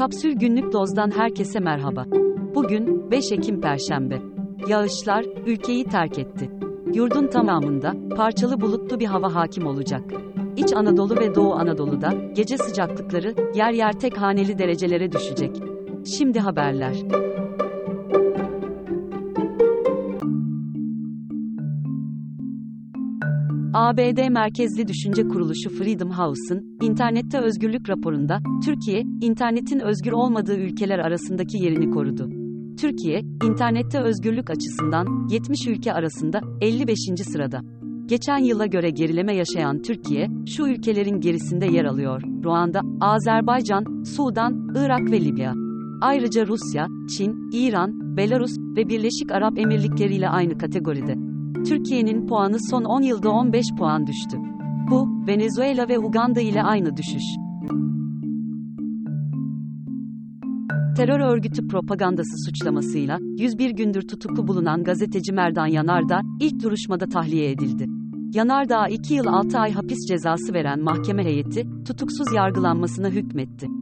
Kapsül Günlük Doz'dan herkese merhaba. Bugün 5 Ekim Perşembe. Yağışlar ülkeyi terk etti. Yurdun tamamında parçalı bulutlu bir hava hakim olacak. İç Anadolu ve Doğu Anadolu'da gece sıcaklıkları yer yer tek haneli derecelere düşecek. Şimdi haberler. ABD merkezli düşünce kuruluşu Freedom House'ın internette özgürlük raporunda Türkiye, internetin özgür olmadığı ülkeler arasındaki yerini korudu. Türkiye, internette özgürlük açısından 70 ülke arasında 55. sırada. Geçen yıla göre gerileme yaşayan Türkiye, şu ülkelerin gerisinde yer alıyor. Ruanda, Azerbaycan, Sudan, Irak ve Libya. Ayrıca Rusya, Çin, İran, Belarus ve Birleşik Arap Emirlikleri ile aynı kategoride. Türkiye'nin puanı son 10 yılda 15 puan düştü. Bu, Venezuela ve Uganda ile aynı düşüş. Terör örgütü propagandası suçlamasıyla 101 gündür tutuklu bulunan gazeteci Merdan Yanardağ ilk duruşmada tahliye edildi. Yanardağ'a 2 yıl 6 ay hapis cezası veren mahkeme heyeti tutuksuz yargılanmasına hükmetti.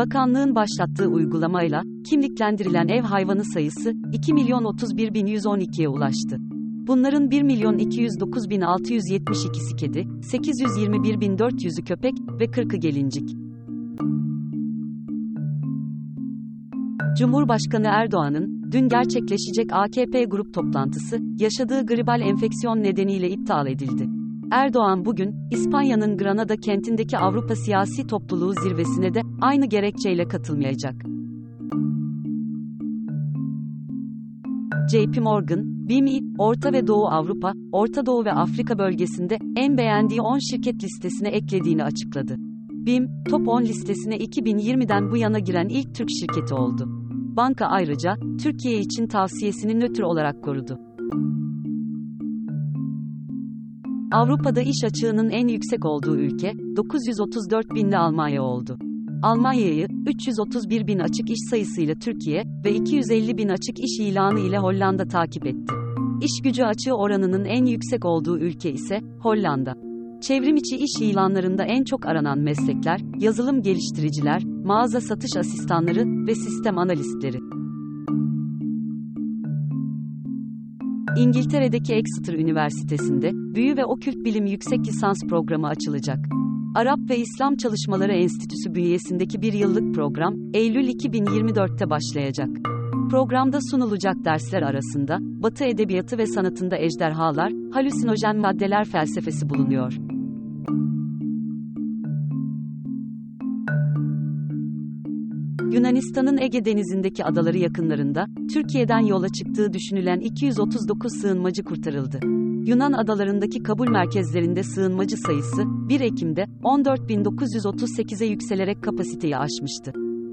Bakanlığın başlattığı uygulamayla kimliklendirilen ev hayvanı sayısı 2 milyon 31 bin 112'ye ulaştı. Bunların 1 milyon 209 bin 672'si kedi, 821 bin 400'ü köpek ve 40'ı gelincik. Cumhurbaşkanı Erdoğan'ın dün gerçekleşecek AKP grup toplantısı yaşadığı gribal enfeksiyon nedeniyle iptal edildi. Erdoğan bugün İspanya'nın Granada kentindeki Avrupa Siyasi Topluluğu zirvesine de aynı gerekçeyle katılmayacak. JP Morgan, BIMI, Orta ve Doğu Avrupa, Orta Doğu ve Afrika bölgesinde en beğendiği 10 şirket listesine eklediğini açıkladı. BIM, Top 10 listesine 2020'den bu yana giren ilk Türk şirketi oldu. Banka ayrıca, Türkiye için tavsiyesini nötr olarak korudu. Avrupa'da iş açığının en yüksek olduğu ülke, 934 binli Almanya oldu. Almanya'yı, 331 bin açık iş sayısıyla Türkiye ve 250 bin açık iş ilanı ile Hollanda takip etti. İş gücü açığı oranının en yüksek olduğu ülke ise Hollanda. Çevrimiçi iş ilanlarında en çok aranan meslekler, yazılım geliştiriciler, mağaza satış asistanları ve sistem analistleri. İngiltere'deki Exeter Üniversitesi'nde Büyü ve Okült Bilim Yüksek Lisans Programı açılacak. Arap ve İslam Çalışmaları Enstitüsü bünyesindeki bir yıllık program, Eylül 2024'te başlayacak. Programda sunulacak dersler arasında, Batı Edebiyatı ve Sanatında ejderhalar, halüsinojen maddeler felsefesi bulunuyor. Yunanistan'ın Ege Denizi'ndeki adaları yakınlarında, Türkiye'den yola çıktığı düşünülen 239 sığınmacı kurtarıldı. Yunan adalarındaki kabul merkezlerinde sığınmacı sayısı, 1 Ekim'de 14.938'e yükselerek kapasiteyi aşmıştı.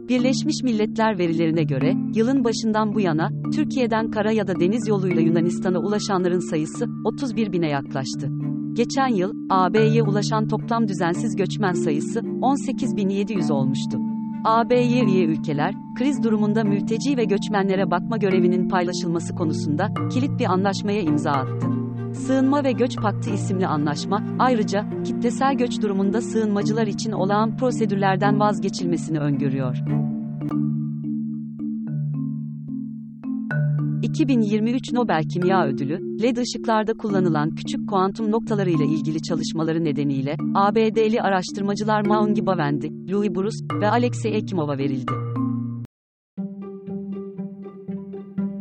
Birleşmiş Milletler verilerine göre, yılın başından bu yana, Türkiye'den kara ya da deniz yoluyla Yunanistan'a ulaşanların sayısı, 31 bine yaklaştı. Geçen yıl, AB'ye ulaşan toplam düzensiz göçmen sayısı, 18.700 olmuştu. AB'ye üye ülkeler, kriz durumunda mülteci ve göçmenlere bakma görevinin paylaşılması konusunda kilit bir anlaşmaya imza attı. Sığınma ve Göç Paktı isimli anlaşma, ayrıca kitlesel göç durumunda sığınmacılar için olağan prosedürlerden vazgeçilmesini öngörüyor. 2023 Nobel Kimya Ödülü, LED ışıklarda kullanılan küçük kuantum noktalarıyla ilgili çalışmaları nedeniyle ABD'li araştırmacılar Maungi Bawendi, Louis Bruce ve Alexey Ekimov'a verildi.